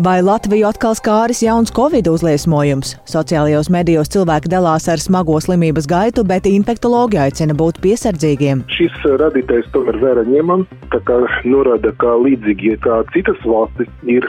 Vai Latviju atkal skāris jauns covid uzliesmojums? Sociālajos medijos cilvēki dalās ar smago slimības gaitu, bet infektologi aicina būt piesardzīgiem. Šis radītājs tomēr vērā ņemam, tā kā norāda, ka līdzīgi kā citas valstis ir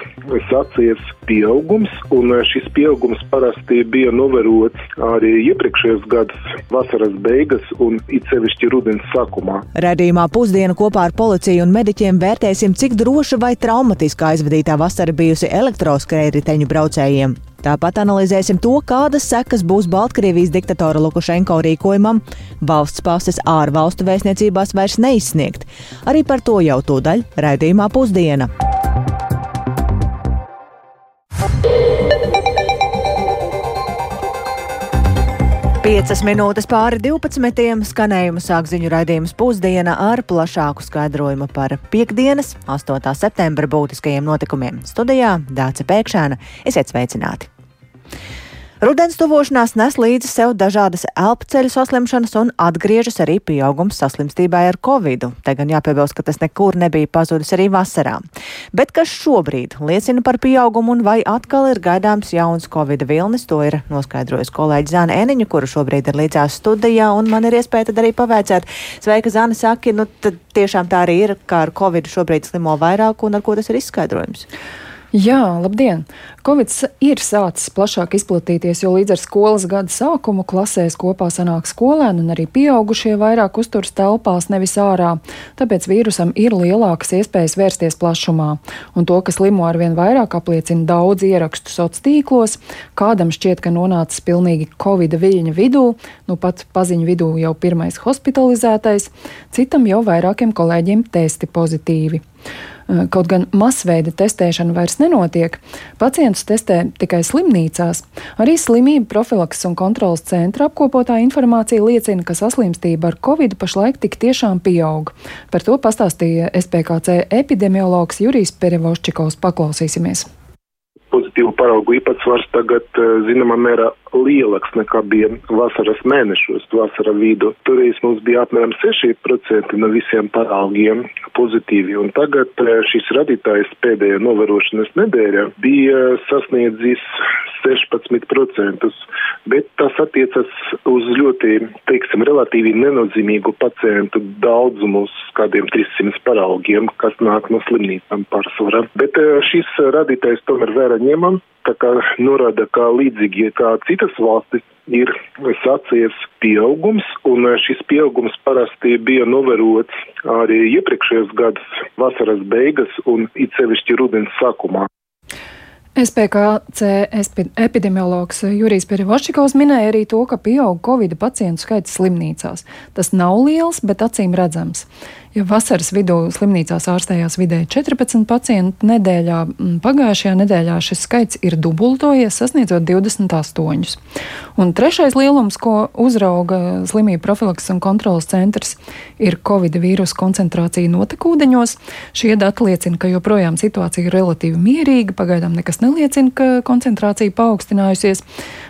sācies pieaugums, un šis pieaugums parasti bija novērots arī iepriekšējos gadus vasaras beigas un it sevišķi rudens sākumā. Redījumā pusdienu kopā ar policiju un mediķiem vērtēsim, cik droša vai traumatiska aizvadītā vasara bijusi elektroskrējriteņu braucējiem. Tāpat analizēsim to, kādas sekas būs Baltkrievijas diktatora Lukašenko rīkojumam, valsts pases ārvalstu vēstniecībās vairs neizsniegt. Arī par to jau tūdaļ raidījumā pusdiena. Piecas minūtes pāri 12. skanējuma sāk ziņu raidījums pusdiena ar plašāku skaidrojumu par piekdienas, 8. septembra būtiskajiem notikumiem. Studijā Dāca Pēkšēna. Esiet sveicināti! Rudens tuvošanās nes līdzi sev dažādas elpceļu saslimšanas un atgriežas arī pieaugums saslimstībai ar covid. Te gan jāpiebilst, ka tas nekur nebija pazudis arī vasarā. Bet kas šobrīd liecina par pieaugumu un vai atkal ir gaidāms jauns covid vilnis, to ir noskaidrojis kolēģi Zāne Eniņu, kuru šobrīd ir līdzās studijā, un man ir iespēja tad arī pavēcēt. Sveika, Zāne, saki, nu tad tiešām tā arī ir, ka ar covid šobrīd slimo vairāk un ar ko tas ir izskaidrojums. Jā, labdien! Covid ir sācis plašāk izplatīties, jo līdz ar skolas gada sākumu klasēs kopā sanāk skolēni un arī pieaugušie vairāk uzturas telpās, nevis ārā. Tāpēc vīrusam ir lielākas iespējas vērsties plašumā. Un to, kas limo ar vien vairāk, apliecina daudz ierakstu sociālos tīklos. Kādam šķiet, ka nonācis pilnīgi Covid viļņa vidū, nu pat paziņu vidū jau pirmais hospitalizētais, citam jau vairākiem kolēģiem testi pozitīvi. Eh, kaut gan masveida testēšana vairs nenotiek, pacientus testē tikai slimnīcās. Arī slimību profilakses un kontrolas centra apkopotā informācija liecina, ka saslimstība ar covid pašlaik tik tiešām pieaug. Par to pastāstīja SPKC epidemiologs Jurijs Perevoščikovs. Paklausīsimies! Pozitīvu paraugu īpatsvars tagad, eh, zināmā mērā, lielāks nekā bija vasaras mēnešos, vasara vidu. Toreiz mums bija apmēram 6% no visiem paraugiem pozitīvi, un tagad eh, šis radītājs pēdējā novērošanas nedēļā bija sasniedzis 16%, bet tas attiecas uz ļoti, teiksim, relatīvi nenozīmīgu pacientu daudzumu uz kādiem 300 paraugiem, kas nāk no slimnīcām pārsvarā. Bet eh, šis radītājs tomēr vērā ņemam tā kā norāda, ka līdzīgi kā citas valstis ir sācies pieaugums, un šis pieaugums parasti bija novērots arī iepriekšējos gadus vasaras beigas un it sevišķi rudens sākumā. SPKC epidemiologs Jurijs Perivošķikovs minēja arī to, ka pieaug covid pacientu skaits slimnīcās. Tas nav liels, bet acīm redzams. Ja vasaras vidū slimnīcās ārstējās vidēji 14 pacientu nedēļā, pagājušajā nedēļā šis skaits ir dubultojies, sasniedzot 28. Un trešais lielums, ko uzrauga slimību profilaks un kontrolas centrs, ir Covid vīrusu koncentrācija notekūdeņos. Šie dati liecina, ka joprojām situācija ir relatīvi mierīga, pagaidām nekas neliecina, ka koncentrācija paaugstinājusies,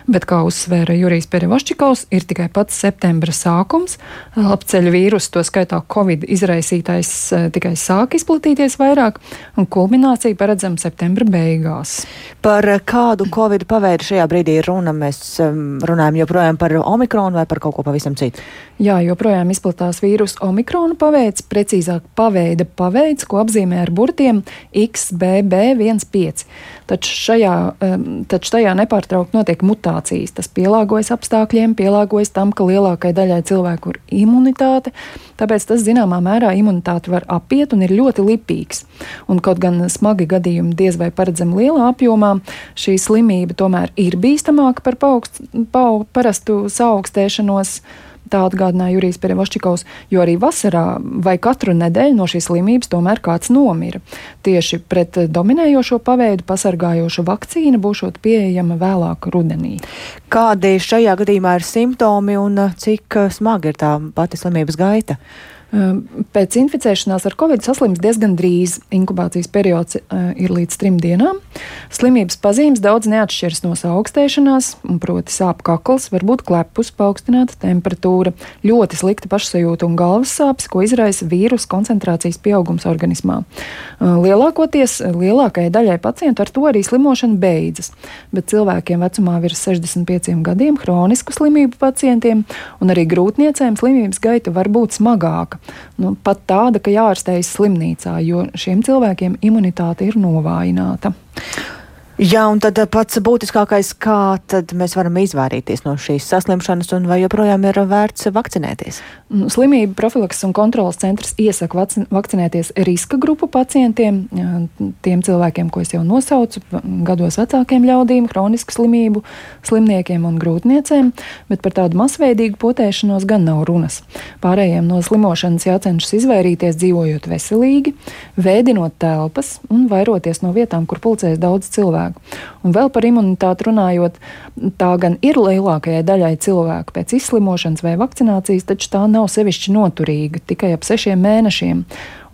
bet, kā uzsvēra Jurijs Perevošķikovs, ir tikai pats septembra sākums. Apceļu vīrusu, to skaitā Covid izraisīja izraisītais eh, tikai sāk izplatīties vairāk, un kulminācija paredzama septembra beigās. Par kādu covid paveidu šajā brīdī ir runa? Mēs runājam joprojām par omikronu vai par kaut ko pavisam citu? Jā, joprojām izplatās vīrusu omikrona paveids, precīzāk paveida paveids, ko apzīmē ar burtiem XBB15. Taču, šajā, taču tajā nepārtraukti notiek mutācijas. Tas pielāgojas apstākļiem, pielāgojas tam, ka lielākai daļai cilvēku ir imunitāte, tāpēc tas zināmā mērā imunitāti var apiet un ir ļoti lipīgs. Un kaut gan smagi gadījumi diez vai paredzami lielā apjomā, šī slimība tomēr ir bīstamāka par paugst, pa, parastu saaugstēšanos. Tā atgādināja Jurijs Perevašķikovs, jo arī vasarā vai katru nedēļu no šīs slimības tomēr kāds nomira. Tieši pret dominējošo paveidu pasargājoša vakcīna būšot pieejama vēlāk rudenī. Kādi šajā gadījumā ir simptomi un cik smagi ir tā pati slimības gaita? Pēc inficēšanās ar covid saslims diezgan drīz. Inkubācijas periods ir līdz trim dienām. Slimības pazīmes daudz neatšķiras no augstēšanās, proti sāp kakls, varbūt klepus, paaugstināta temperatūra, ļoti slikta pašsajūta un galvas sāpes, ko izraisa vīrusu koncentrācijas pieaugums organismā. Lielākoties lielākajai daļai pacientu ar to arī slimošana beidzas, bet cilvēkiem vecumā virs 65 gadiem, chronisku slimību pacientiem un arī grūtniecēm slimības gaita var būt smagāka. Nu, pat tāda, ka jārastējas slimnīcā, jo šiem cilvēkiem imunitāte ir novājināta. Jā, un tad pats būtiskākais, kā mēs varam izvairīties no šīs saslimšanas un vai joprojām ir vērts vakcinēties? Nu, slimību profilaks un kontrolas centrs iesaka vakcinēties riska grupu pacientiem, tiem cilvēkiem, ko es jau nosaucu, gados vecākiem ļaudīm, hronisku slimību slimniekiem un grūtniecēm, bet par tādu masveidīgu potēšanos gan nav runas. Pārējiem no slimošanas jācenšas izvairīties dzīvojot veselīgi, vēdinot telpas un vairoties no vietām, kur pulcēs daudz cilvēku cilvēku. Un vēl par imunitāti runājot, tā gan ir lielākajai daļai cilvēku pēc izslimošanas vai vakcinācijas, taču tā nav sevišķi noturīga tikai ap sešiem mēnešiem.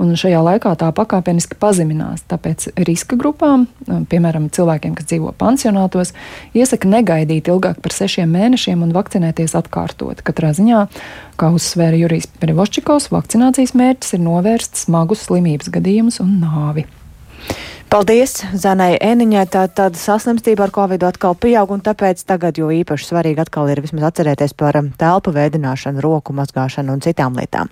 Un šajā laikā tā pakāpeniski pazeminās. Tāpēc riska grupām, piemēram, cilvēkiem, kas dzīvo pansionātos, iesaka negaidīt ilgāk par sešiem mēnešiem un vakcinēties atkārtot. Katrā ziņā, kā uzsvēra Jurijs Perivoščikovs, vakcinācijas mērķis ir novērst smagus slimības gadījumus un nāvi. Paldies Zanai Eniņai. Tā tāda saslimstība ar covid atkal pieaug, un tāpēc tagad jo īpaši svarīgi atkal ir vismaz atcerēties par um, telpu veidināšanu, roku mazgāšanu un citām lietām.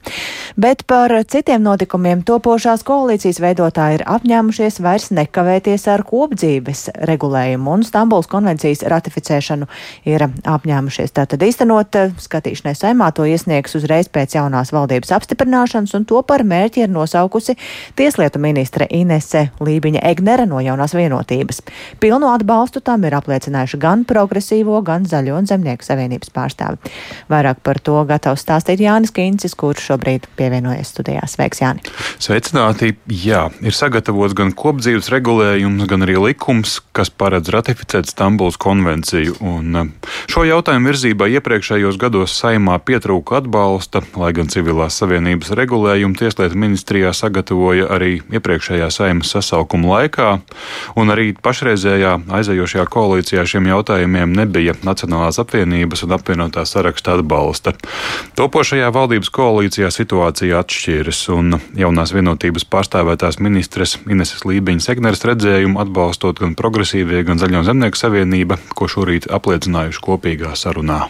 Bet par citiem notikumiem topošās koalīcijas veidotāji ir apņēmušies vairs nekavēties ar kopdzīves regulējumu un Stambuls konvencijas ratificēšanu ir apņēmušies tātad īstenot uh, skatīšanai saimā to iesniegs uzreiz pēc jaunās valdības apstiprināšanas, un to par mērķi ir nosaukusi Tieslietu ministre Inese Lībiņa Egnere no jaunās vienotības. Pilnu atbalstu tam ir apliecinājuši gan progresīvo, gan zaļo un zemnieku savienības pārstāvi. Vairāk par to gatavs stāstīt Jānis Kīncis, kurš šobrīd pievienojas studijā. Sveiks, Jāni! Sveicināti! Jā, ir sagatavots gan kopdzīves regulējums, gan arī likums, kas paredz ratificēt Stambuls konvenciju. Un um, šo jautājumu virzībā iepriekšējos gados saimā pietrūka atbalsta, lai gan civilās savienības regulējumu Tieslietu ministrijā sagatavoja arī iepriekšējā saimas sasaukuma laikā, un arī pašreizējā aizejošajā koalīcijā šiem jautājumiem nebija Nacionālās apvienības un apvienotā saraksta atbalsta. Topošajā valdības koalīcijā situācija atšķiras, un jaunās vienotības pārstāvētās ministres Ineses Lībiņas Egneres redzējumu atbalstot gan progresīvie, gan Zaļo zemnieku savienība, ko šorīt apliecinājuši kopīgā sarunā.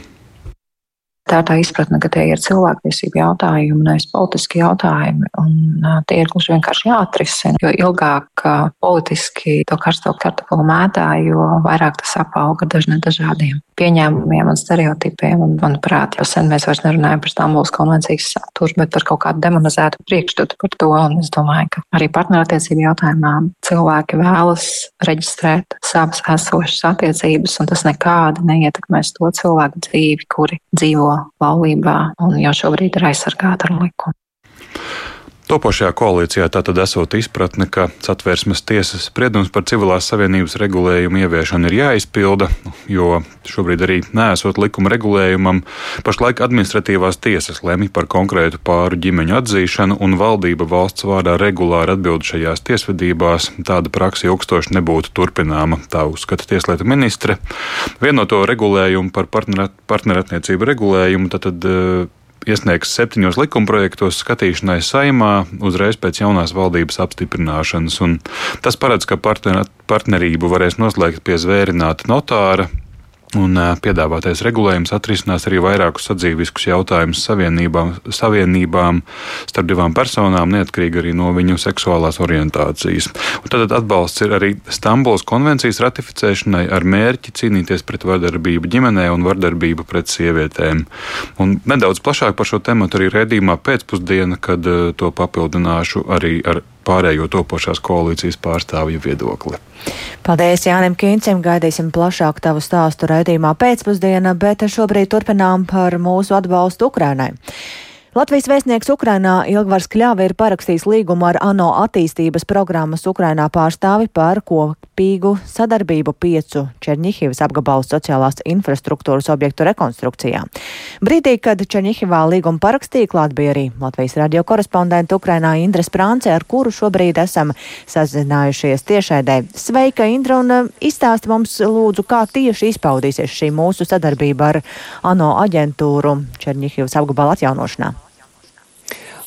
Tā ir tā izpratne, ka tie ir cilvēktiesību jautājumi, nevis politiski jautājumi, un tie ir gluži vienkārši jāatrisina. Jo ilgāk politiski to karsto kartupeli mētā, jo vairāk tas apauga dažne dažādiem pieņēmumiem un stereotipiem. Un, manuprāt, jau sen mēs vairs nerunājam par Stambulas konvencijas saturu, bet par kaut kādu demonizētu priekšstatu par to. Un es domāju, ka arī partnerattiecību jautājumā cilvēki vēlas reģistrēt savas esošas attiecības, un tas nekādi neietekmēs to cilvēku dzīvi, kuri dzīvo laulībā un jau šobrīd ir aizsargāta ar likumu. Topošajā koalīcijā tātad esot izpratne, ka satversmes tiesas spriedums par civilās savienības regulējumu ieviešanu ir jāizpilda, jo šobrīd arī nesot likuma regulējumam, pašlaik administratīvās tiesas lemj par konkrētu pāru ģimeņu atzīšanu, un valdība valsts vārdā regulāri atbild šajās tiesvedībās. Tāda praksa ilgstoši nebūtu turpināma, tā uzskata tieslietu ministre. Vienoto regulējumu par partnerattiecību regulējumu tad, tad iesniegs septiņos likumprojektos skatīšanai saimā uzreiz pēc jaunās valdības apstiprināšanas. Tas paredz, ka partnerību varēs noslēgt pie zvērināta notāra Un piedāvātais regulējums atrisinās arī vairākus sadzīviskus jautājumus savienībām, savienībām starp divām personām, neatkarīgi arī no viņu seksuālās orientācijas. Un tad atbalsts ir arī Stambuls konvencijas ratificēšanai ar mērķi cīnīties pret vardarbību ģimenē un vardarbību pret sievietēm. Un nedaudz plašāk par šo tematu arī redzījumā pēcpusdiena, kad to papildināšu arī ar pārējo topošās koalīcijas pārstāvju viedokli. Paldies Jānim Kīncim, gaidīsim plašāku tavu stāstu raidījumā pēcpusdienā, bet šobrīd turpinām par mūsu atbalstu Ukrainai. Latvijas vēstnieks Ukrainā Ilgvars Kļāve ir parakstījis līgumu ar ANO attīstības programmas Ukrainā pārstāvi par kopīgu sadarbību piecu Černihivas apgabalu sociālās infrastruktūras objektu rekonstrukcijā. Brīdī, kad Černihivā līgumu parakstīja, klāt bija arī Latvijas radio korespondenta Ukrainā Indra Sprānce, ar kuru šobrīd esam sazinājušies tiešēdē. Sveika, Indra, un uh, izstāsti mums lūdzu, kā tieši izpaudīsies šī mūsu sadarbība ar ANO aģentūru Černihivas apgabala atjaunošanā.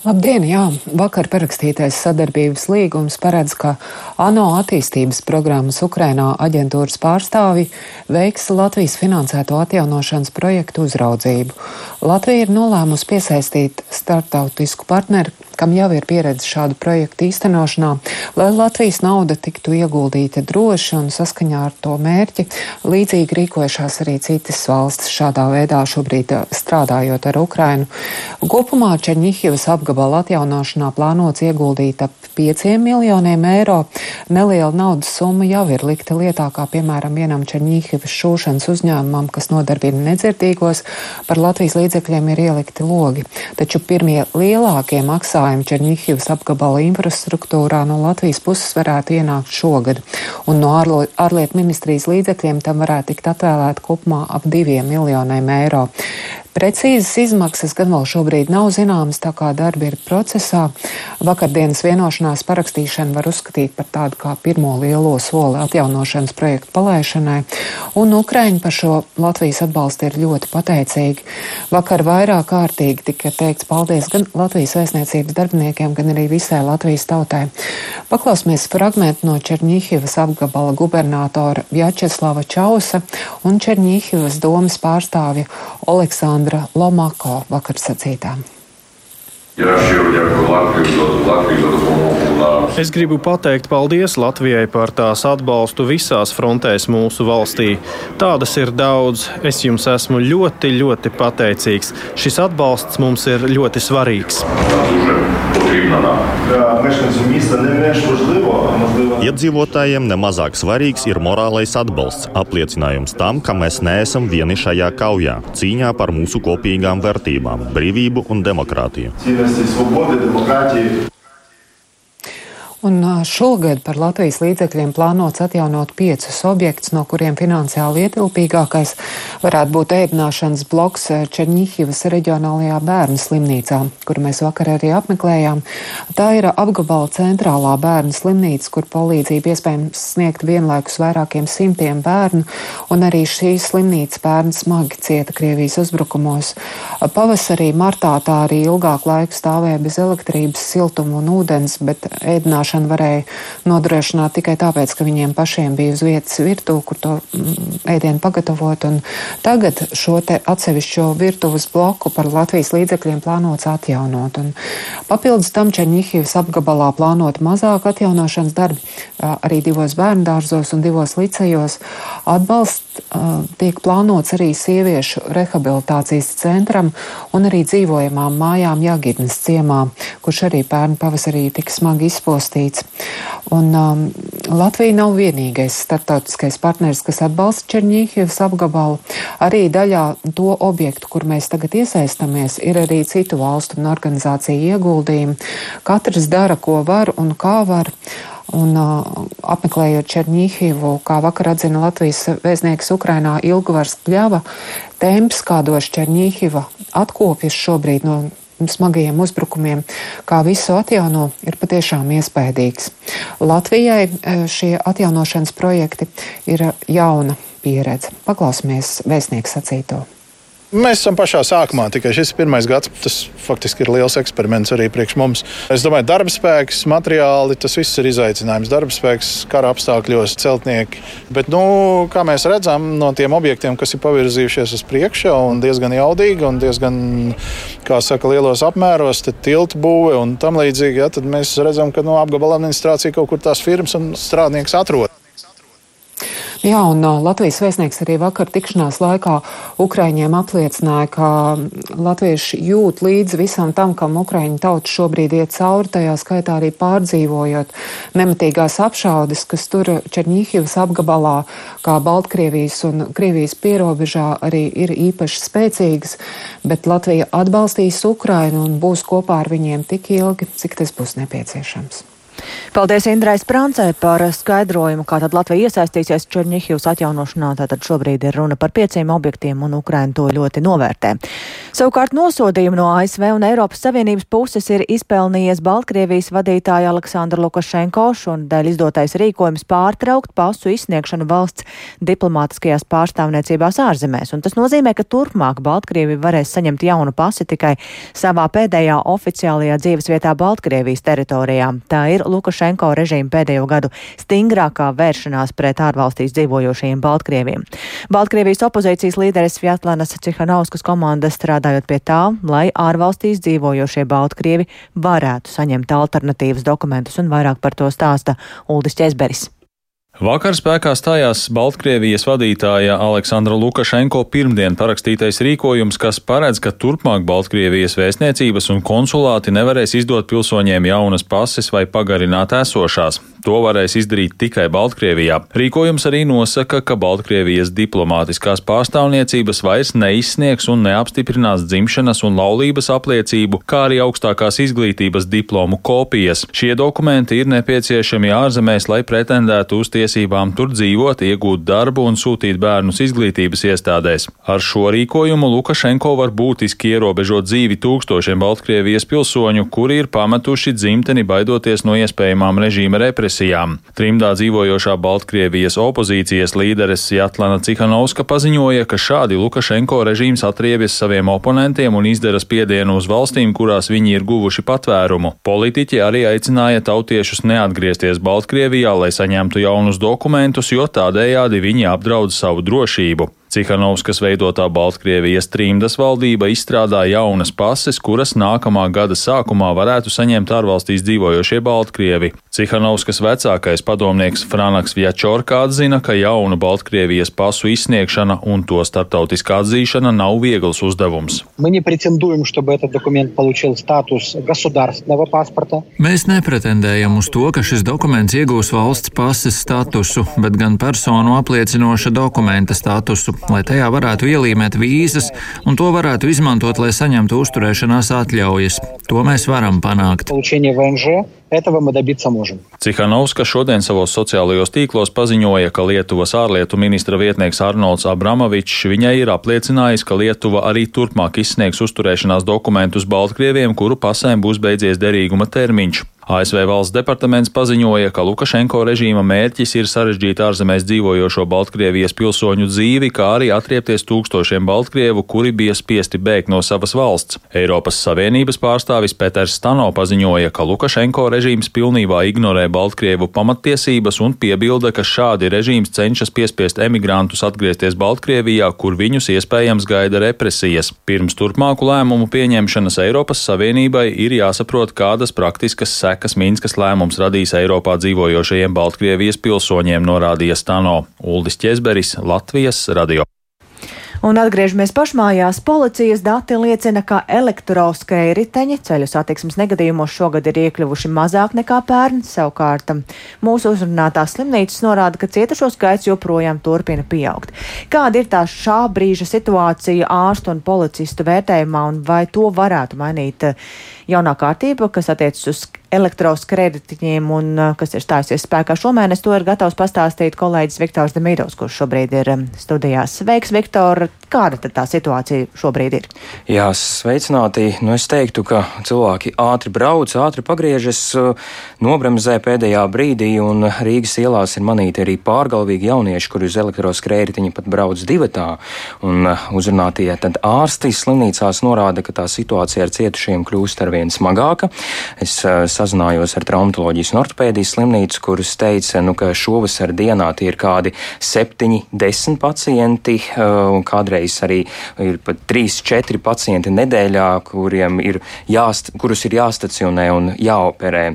Labdien! Jā, vakar parakstītais sadarbības līgums paredz, ka ANO attīstības programmas Ukrainā aģentūras pārstāvi veiks Latvijas finansēto atjaunošanas projektu uzraudzību. Latvija ir nolēmusi piesaistīt startautisku partneri, kam jau ir pieredze šādu projektu īstenošanā, lai Latvijas nauda tiktu ieguldīta droši un saskaņā ar to mērķi. Līdzīgi rīkojušās arī citas valstis šādā veidā šobrīd strādājot ar Ukrainu. Kopumā Čerņihivas apgabala atjaunošanā plānots ieguldīt ap 5 miljoniem eiro. Neliela naudas summa jau ir likta lietā, kā piemēram vienam Čerņihivas šūšanas uzņēmumam, kas nodarbina nedzirdīgos, par Latvijas līdzekļiem ir ielikti logi. Taču pirmie lielākie maksājumi maksājumi Černihivas apgabala infrastruktūrā no Latvijas puses varētu ienākt šogad, un no ārlietu ministrijas līdzekļiem tam varētu tikt atvēlēt kopumā ap diviem miljoniem eiro. Precīzas izmaksas gan vēl šobrīd nav zināmas, tā kā darbi ir procesā. Vakardienas vienošanās parakstīšana var uzskatīt par tādu kā pirmo lielo soli atjaunošanas projektu palaišanai, un Ukraiņi par šo Latvijas atbalstu ir ļoti pateicīgi. Vakar vairāk kārtīgi tika teikts paldies gan Latvijas vēstniecības darbiniekiem, gan arī visai Latvijas tautai. Paklausmies fragmentu no Černīhivas apgabala gubernatora Vjačeslava Čausa un Černīhivas domas pārstāvja. Aleksandra Lomako vakar sacītām. Es gribu pateikt paldies Latvijai par tās atbalstu visās frontēs mūsu valstī. Tādas ir daudz. Es jums esmu ļoti, ļoti pateicīgs. Šis atbalsts mums ir ļoti svarīgs. Iedzīvotājiem nemazāk svarīgs ir morālais atbalsts, apliecinājums tam, ka mēs neesam vieni šajā kaujā, cīņā par mūsu kopīgām vērtībām, brīvību un demokrātiju. Un šogad par Latvijas līdzekļiem plānots atjaunot piecus objektus, no kuriem finansiāli ietilpīgākais varētu būt ēdināšanas bloks Černihivas reģionālajā bērnu slimnīcā, kuru mēs vakar arī apmeklējām. Tā ir apgabala centrālā bērnu slimnīca, kur palīdzību iespējams sniegt vienlaikus vairākiem simtiem bērnu, un arī šī slimnīca bērni smagi cieta Krievijas uzbrukumos. Pavasarī, martā tā arī ilgāku laiku stāvēja bez elektrības, siltuma un ūdens, bet ēdināšana ēdināšanu varēja nodrošināt tikai tāpēc, ka viņiem pašiem bija uz vietas virtuve, kur to mm, ēdienu pagatavot. Un tagad šo atsevišķo virtuves bloku par Latvijas līdzekļiem plānots atjaunot. Un papildus tam Čerņihivas apgabalā plānot mazāk atjaunošanas darbi, arī divos bērnu dārzos un divos licejos. Atbalsts tiek plānots arī sieviešu rehabilitācijas centram un arī dzīvojamām mājām Jagidnes ciemā, kurš arī pērn pavasarī tika smagi izpostīts. Un, um, Latvija nav vienīgais starptautiskais partners, kas atbalsta Čerņīhivas apgabalu. Arī daļā to objektu, kur mēs tagad iesaistamies, ir arī citu valstu un organizāciju ieguldījumi. Katrs dara, ko var un kā var. Un, uh, apmeklējot Černīhivu, kā vakar atzina Latvijas vēstnieks Ukrainā Ilgvars Kļava, temps, kādos Černīhiva atkopjas šobrīd no smagajiem uzbrukumiem, kā visu atjauno, ir patiešām iespaidīgs. Latvijai e, šie atjaunošanas projekti ir jauna pieredze. Paklausīsimies vēstnieku sacīto. Mēs esam pašā sākumā, tikai šis ir pirmais gads. Tas faktiski ir liels eksperiments arī priekš mums. Es domāju, darba spēks, materiāli, tas viss ir izaicinājums. Darba spēks, kara apstākļos, celtnieki. Bet, nu, kā mēs redzam, no tiem objektiem, kas ir pavirzījušies uz priekšu un diezgan jaudīgi un diezgan, kā saka, lielos apmēros, tad tiltu būve un tam līdzīgi, ja, tad mēs redzam, ka nu, apgabala administrācija kaut kur tās firmas un strādnieks atrodas. Jā, un Latvijas vēstnieks arī vakar tikšanās laikā Ukraiņiem apliecināja, ka latvieši jūt līdzi visam tam, kam Ukraiņu tauta šobrīd iet cauri, tajā skaitā arī pārdzīvojot nematīgās apšaudes, kas tur Černīhivas apgabalā, kā Baltkrievijas un Krievijas pierobežā arī ir īpaši spēcīgas, bet Latvija atbalstīs Ukrainu un būs kopā ar viņiem tik ilgi, cik tas būs nepieciešams. Paldies Indrai Sprancē par skaidrojumu, kā tad Latvija iesaistīsies Černihivas atjaunošanā. Tātad šobrīd ir runa par pieciem objektiem un Ukraina to ļoti novērtē. Savukārt nosodījumu no ASV un Eiropas Savienības puses ir izpelnījies Baltkrievijas vadītāja Aleksandra Lukašenko un dēļ izdotais rīkojums pārtraukt pasu izsniegšanu valsts diplomātiskajās pārstāvniecībās ārzemēs. Un tas nozīmē, ka turpmāk Baltkrievija varēs saņemt jaunu pasi tikai savā pēdējā oficiālajā dzīvesvietā Baltkrievijas teritorijā. Tā ir Lukašenko režīma pēdējo gadu stingrākā vēršanās pret ārvalstīs dzīvojošajiem Baltkrieviem. Baltkrievijas opozīcijas līderis Vjatlanas Cihanovskas komanda strādājot pie tā, lai ārvalstīs dzīvojošie Baltkrievi varētu saņemt alternatīvas dokumentus un vairāk par to stāsta Uldis Česberis. Vakar spēkā stājās Baltkrievijas vadītāja Aleksandra Lukašenko pirmdien parakstītais rīkojums, kas paredz, ka turpmāk Baltkrievijas vēstniecības un konsulāti nevarēs izdot pilsoņiem jaunas pases vai pagarināt esošās. To varēs izdarīt tikai Baltkrievijā. Rīkojums arī nosaka, ka Baltkrievijas diplomātiskās pārstāvniecības vairs neizsniegs un neapstiprinās dzimšanas un laulības apliecību, kā arī augstākās izglītības diplomu kopijas. Šie dokumenti ir nepieciešami ārzemēs, lai pretendētu uz tiesībām tur dzīvot, iegūt darbu un sūtīt bērnus izglītības iestādēs. Ar šo rīkojumu Lukašenko var būtiski ierobežot dzīvi tūkstošiem Baltkrievijas pilsoņu, kuri ir pametuši dzimteni baidoties no iespējamām režīma represijām. Trimdā dzīvojošā Baltkrievijas opozīcijas līderes Jatlana Cihanovska paziņoja, ka šādi Lukašenko režīms atriebjas saviem oponentiem un izdara spiedienu uz valstīm, kurās viņi ir guvuši patvērumu. Politiķi arī aicināja tautiešus neatgriezties Baltkrievijā, lai saņemtu jaunus dokumentus, jo tādējādi viņi apdraud savu drošību. Cihanovskas veidotā Baltkrievijas trījumdas valdība izstrādā jaunas pases, kuras nākamā gada sākumā varētu saņemt ārvalstīs dzīvojošie Baltkrievi. Cihanovskas vecākais padomnieks Franaks Vjačorka atzina, ka jaunu Baltkrievijas pasu izsniegšana un to starptautiskā atzīšana nav viegls uzdevums. Mēs nepretendējam uz to, ka šis dokuments iegūs valsts pases statusu, bet gan personu apliecinoša dokumenta statusu, lai tajā varētu ielīmēt vīzas, un to varētu izmantot, lai saņemtu uzturēšanās atļaujas. To mēs varam panākt. Этого мы добиться можем. Cihanovska šodien savos sociālajos tīklos paziņoja, ka Lietuvas ārlietu ministra vietnieks Arnolds Abramovičs viņai ir apliecinājis, ka Lietuva arī turpmāk izsniegs uzturēšanās dokumentus Baltkrieviem, kuru pasēm būs beidzies derīguma termiņš. ASV valsts departaments paziņoja, ka Lukašenko režīma mērķis ir sarežģīt ārzemēs dzīvojošo Baltkrievijas pilsoņu dzīvi, kā arī atriepties tūkstošiem Baltkrievu, kuri bija spiesti bēgt no savas valsts. Eiropas Savienības pārstāvis Peters Stano paziņoja, ka Lukašenko režīms pilnībā ignorē Baltkrievu pamattiesības un piebilda, ka šādi režīms cenšas piespiest emigrantus atgriezties Baltkrievijā, kur viņus iespējams gaida represijas. Pirms turpmāku lēmumu pieņemšanas Eiropas Savienībai ir jāsaprot, kādas praktiskas sekas Minskas lēmums radīs Eiropā dzīvojošajiem Baltkrievijas pilsoņiem, norādīja Stano Uldis Česberis, Latvijas radio. Un atgriežamies pašmājās. Policijas dati liecina, ka elektroskai riteņi ceļu satiksmes negadījumos šogad ir iekļuvuši mazāk nekā pērn. Savukārt mūsu uzrunātās slimnīcas norāda, ka cietušo skaits joprojām turpina pieaugt. Kāda ir tā šā brīža situācija ārstu un policistu vērtējumā un vai to varētu mainīt jaunā kārtība, kas attiecas uz elektroskreditiņiem un uh, kas ir stājusies spēkā šomēnes. To ir gatavs pastāstīt kolēģis Viktors Demīrovs, kurš šobrīd ir um, studijās. Sveiks, Viktor! Kāda tad tā situācija šobrīd ir? Jā, sveicināti. Nu, es teiktu, ka cilvēki ātri brauc, ātri pagriežas, uh, nobremzē pēdējā brīdī, un Rīgas ielās ir manīti arī pārgalvīgi jaunieši, kuri uz elektroskrējētiņa pat brauc divatā. Un uh, uzrunātie tad ārsti slimnīcās norāda, ka tā situācija ar cietušiem kļūst arvien krietni smagāka. Es uh, sazinājos ar traumatoloģijas un ortopēdijas slimnīcu, kuras teica, nu, ka šovasar dienā tie ir kādi 7, 10 pacienti, uh, un kādreiz arī ir pat 3, 4 pacienti nedēļā, kuriem ir jāst, kurus ir jāstacionē un jāoperē.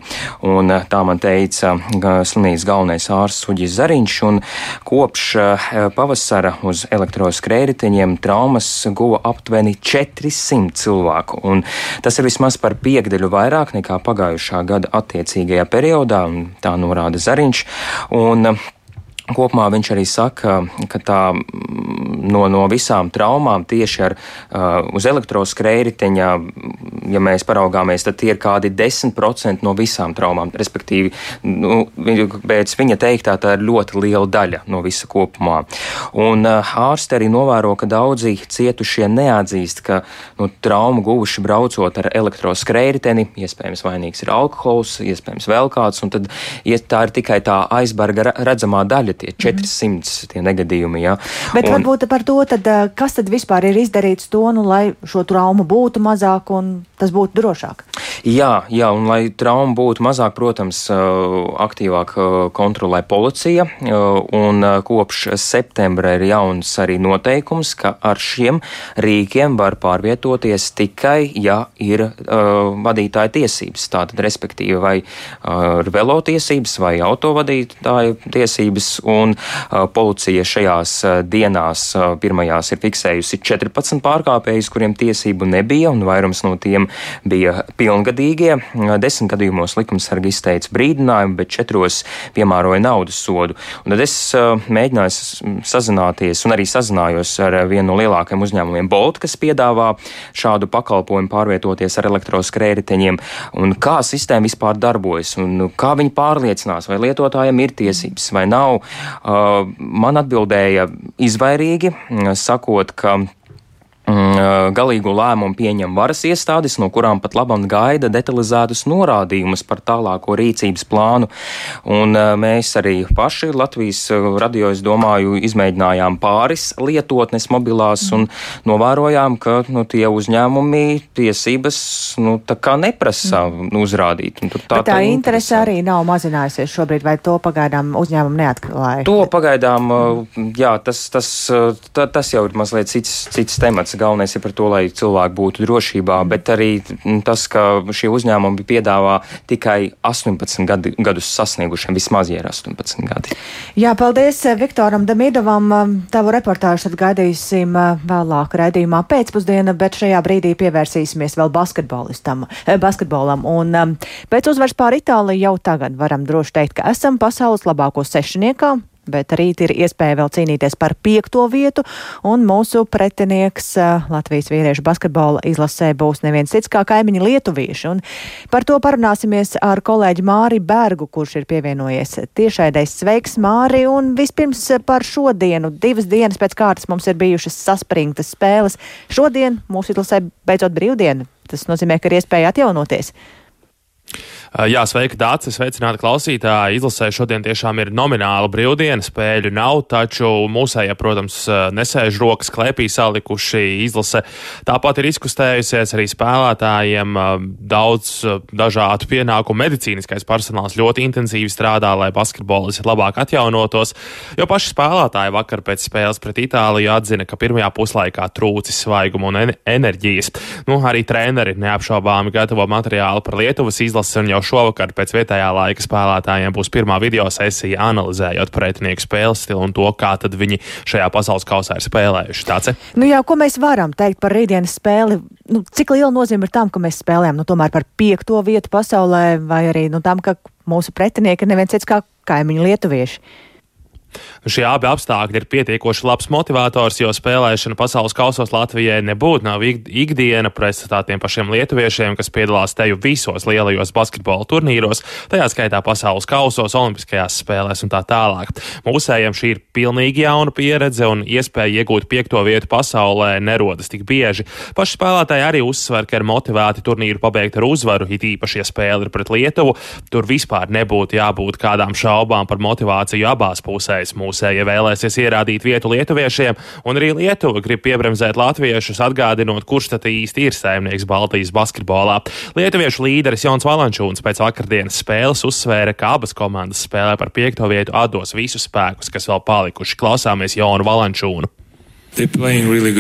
Un, uh, tā man teica slimnīcas galvenais ārsts Uģis Zariņš, un kopš pavasara uz elektroskrējējiņiem traumas guva aptuveni 400 cilvēku. Un tas ir vismaz par piekdeļu vairāk nekā pagājušā gada attiecīgajā periodā, tā norāda Zariņš. Un, Kopumā viņš arī saka, ka tā no, no visām traumām tieši ar, uh, uz elektroskrējriteņa, ja mēs paraugāmies, tad tie ir kādi 10% no visām traumām. Respektīvi, nu, pēc viņa teiktā, tā ir ļoti liela daļa no visa kopumā. Un uh, ārsti arī novēro, ka daudzi cietušie neatzīst, ka nu, traumu guvuši braucot ar elektroskrējriteni, iespējams vainīgs ir alkohols, iespējams vēl kāds, un tad ja tā ir tikai tā aizbarga redzamā daļa tie 400 mm. tie negadījumi. Ja. Bet un, varbūt par to, tad, eh, kas tad vispār ir izdarīts to, nu, lai šo traumu būtu mazāk un tas būtu drošāk? Jā, jā, un lai trauma būtu mazāk, protams, aktīvāk kontrolē policija, un kopš septembra ir jauns arī noteikums, ka ar šiem rīkiem var pārvietoties tikai, ja ir uh, vadītāja tiesības. Tātad, respektīvi, vai uh, velotiesības vai autovadītāja tiesības, un uh, policija šajās dienās pirmajās ir fiksējusi 14 pārkāpējus, kuriem tiesību nebija, un vairums no tiem bija pilngadīgie. Desmit gadījumos likumsargi izteica brīdinājumu, bet četros piemēroja naudas sodu. Un tad es mēģināju sazināties un arī sazinājos ar vienu no lielākajiem uzņēmumiem Bolt, kas piedāvā šādu pakalpojumu pārvietoties ar elektroskrējriteņiem, un kā sistēma vispār darbojas, un kā viņi pārliecinās, vai lietotājiem ir tiesības vai nav. Uh, man atbildēja izvairīgi, sakot, ka galīgo lēmumu pieņem varas iestādes, no kurām pat labam gaida detalizētus norādījumus par tālāko rīcības plānu. Un mēs arī paši Latvijas radio, es domāju, izmēģinājām pāris lietotnes mobilās un novērojām, ka nu, tie uzņēmumi tiesības nu, neprasa mm. uzrādīt. Tā, Bet tā, tā interese arī nav mazinājusies šobrīd, vai to pagaidām uzņēmumu neatklāja? To pagaidām, jā, tas, tas, tas, tas jau ir mazliet cits, cits temats galvenais ir par to, lai cilvēki būtu drošībā, bet arī tas, ka šie uzņēmumi piedāvā tikai 18 gadi, gadus sasniegušiem, vismaz ir 18 gadi. Jā, paldies eh, Viktoram Damidovam. Um, tavu reportāžu tad gaidīsim eh, vēlāk raidījumā pēcpusdiena, bet šajā brīdī pievērsīsimies vēl basketbolistam, eh, basketbolam. Un pēc uzvaras pār Itāliju jau tagad varam droši teikt, ka esam pasaules labāko sešniekā bet rīt ir iespēja vēl cīnīties par piekto vietu, un mūsu pretinieks Latvijas vīriešu basketbola izlasē būs neviens cits kā kaimiņi lietuvieši. Un par to parunāsimies ar kolēģi Māri Bergu, kurš ir pievienojies tiešaidais sveiks Māri, un vispirms par šodienu. Divas dienas pēc kārtas mums ir bijušas saspringtas spēles. Šodien mūsu izlasē beidzot brīvdiena. Tas nozīmē, ka ir iespēja atjaunoties. Jā, sveika, Dārcis, sveicināti klausītāji. Izlasē šodien tiešām ir nomināla brīvdiena, spēļu nav, taču mūsējie, protams, nesēž rokas klēpī salikuši izlase. Tāpat ir izkustējusies arī spēlētājiem daudz dažādu pienākumu. Medicīniskais personāls ļoti intensīvi strādā, lai basketbolis labāk atjaunotos, jo paši spēlētāji vakar pēc spēles pret Itāliju atzina, ka pirmajā puslaikā trūcis svaiguma un enerģijas. Nu, arī treneri neapšaubāmi gatavo materiālu par Lietuvas izlasi un jau šovakar pēc vietējā laika spēlētājiem būs pirmā video sesija, analizējot pretinieku spēles stilu un to, kā viņi šajā pasaules kausā ir spēlējuši. Tāds, nu jā, ko mēs varam teikt par rītdienas spēli? Nu, cik liela nozīme ir tam, ka mēs spēlējam nu, par piekto vietu pasaulē, vai arī nu, tam, ka mūsu pretinieki ir neviens cits kā kaimiņu lietuvieši? Šie abi apstākļi ir pietiekoši labs motivators, jo spēlēšana pasaules kausos Latvijai nebūtu nav ikdiena pretstatā tiem pašiem lietuviešiem, kas piedalās teju visos lielajos basketbola turnīros, tajā skaitā pasaules kausos, olimpiskajās spēlēs un tā tālāk. Mūsējiem šī ir pilnīgi jauna pieredze un iespēja iegūt piekto vietu pasaulē nerodas tik bieži. Paši spēlētāji arī uzsver, ka ir motivēti turnīru pabeigt ar uzvaru, it īpaši, ja spēle ir pret Lietuvu. Tur vispār nebūtu jābūt kādām šaubām par motivāciju abās pusēs. Vēlreiz mūsēji vēlēsies ierādīt vietu lietuviešiem, un arī Lietuva grib piebremzēt latviešus, atgādinot, kurš tad īsti ir saimnieks Baltijas basketbolā. Lietuviešu līderis Jons Valančūns pēc vakardienas spēles uzsvēra, ka abas komandas spēlē par piekto vietu atdos visus spēkus, kas vēl palikuši. Klausāmies Jonu Valančūnu. Really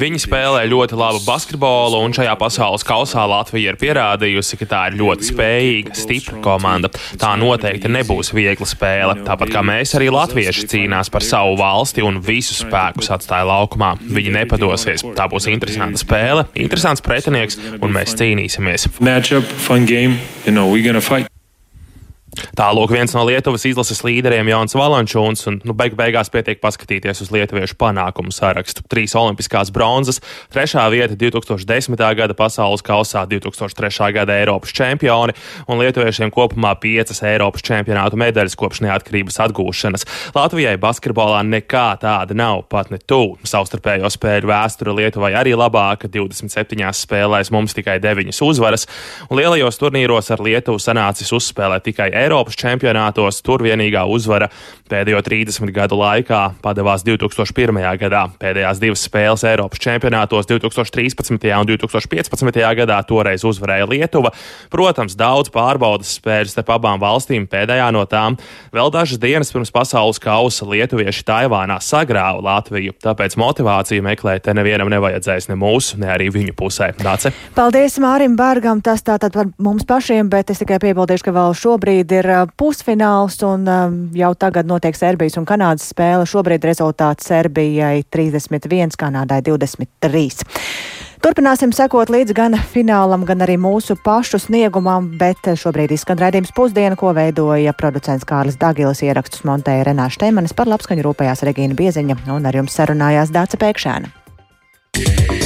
Viņi spēlē ļoti labu basketbolu, un šajā pasaules kausā Latvija ir pierādījusi, ka tā ir ļoti spējīga, stipra komanda. Tā noteikti nebūs viegla spēle. Tāpat kā mēs, arī latvieši cīnās par savu valsti un visus spēkus atstāja laukumā. Viņi nepadosies. Tā būs interesanta spēle, interesants pretinieks, un mēs cīnīsimies. Matchup, fun game. You know, Tālāk viens no Lietuvas izlases līderiem Jauns Valančūns, un nu, beig beigās pietiek paskatīties uz lietuviešu panākumu sarakstu. Trīs olimpiskās bronzas, trešā vieta 2010. gada pasaules kausā, 2003. gada Eiropas čempioni, un lietuviešiem kopumā piecas Eiropas čempionātu medaļas kopš neatkarības atgūšanas. Latvijai basketbolā nekā tāda nav, pat ne tuvu. Savstarpējo spēļu vēsture Lietuvai arī labāka, 27 spēlēs mums tikai 9 uzvaras, un lielajos turnīros ar Lietuvu sanācis uzspēlēt tikai Eiropas čempionātos. Tur vienīgā uzvara pēdējo 30 gadu laikā padevās 2001. gadā. Pēdējās divas spēles Eiropas čempionātos 2013. un 2015. gadā toreiz uzvarēja Lietuva. Protams, daudz pārbaudas spēļu starp abām valstīm. Pēdējā no tām vēl dažas dienas pirms pasaules kausa lietuvieši Taivānā sagrāva Latviju. Tāpēc motivāciju meklēt te nevienam nevajadzēs ne mūsu, ne arī viņu pusē. Dāce. Paldies Mārim Bārgam, tas tātad par mums pašiem, bet es tikai piebildīšu, ka vēl šobrīd Šobrīd ir pusfināls un jau tagad notiek Serbijas un Kanādas spēle. Šobrīd rezultāts Serbijai 31, Kanādai 23. Turpināsim sekot līdz gan finālam, gan arī mūsu pašu sniegumam, bet šobrīd izskan raidījums pusdiena, ko veidoja producents Kārlis Dagilis, ierakstus montēja Renāša Teimanis, par labskaņu rūpējās Regīna Bieziņa un ar jums sarunājās Dāca Pēkšēna.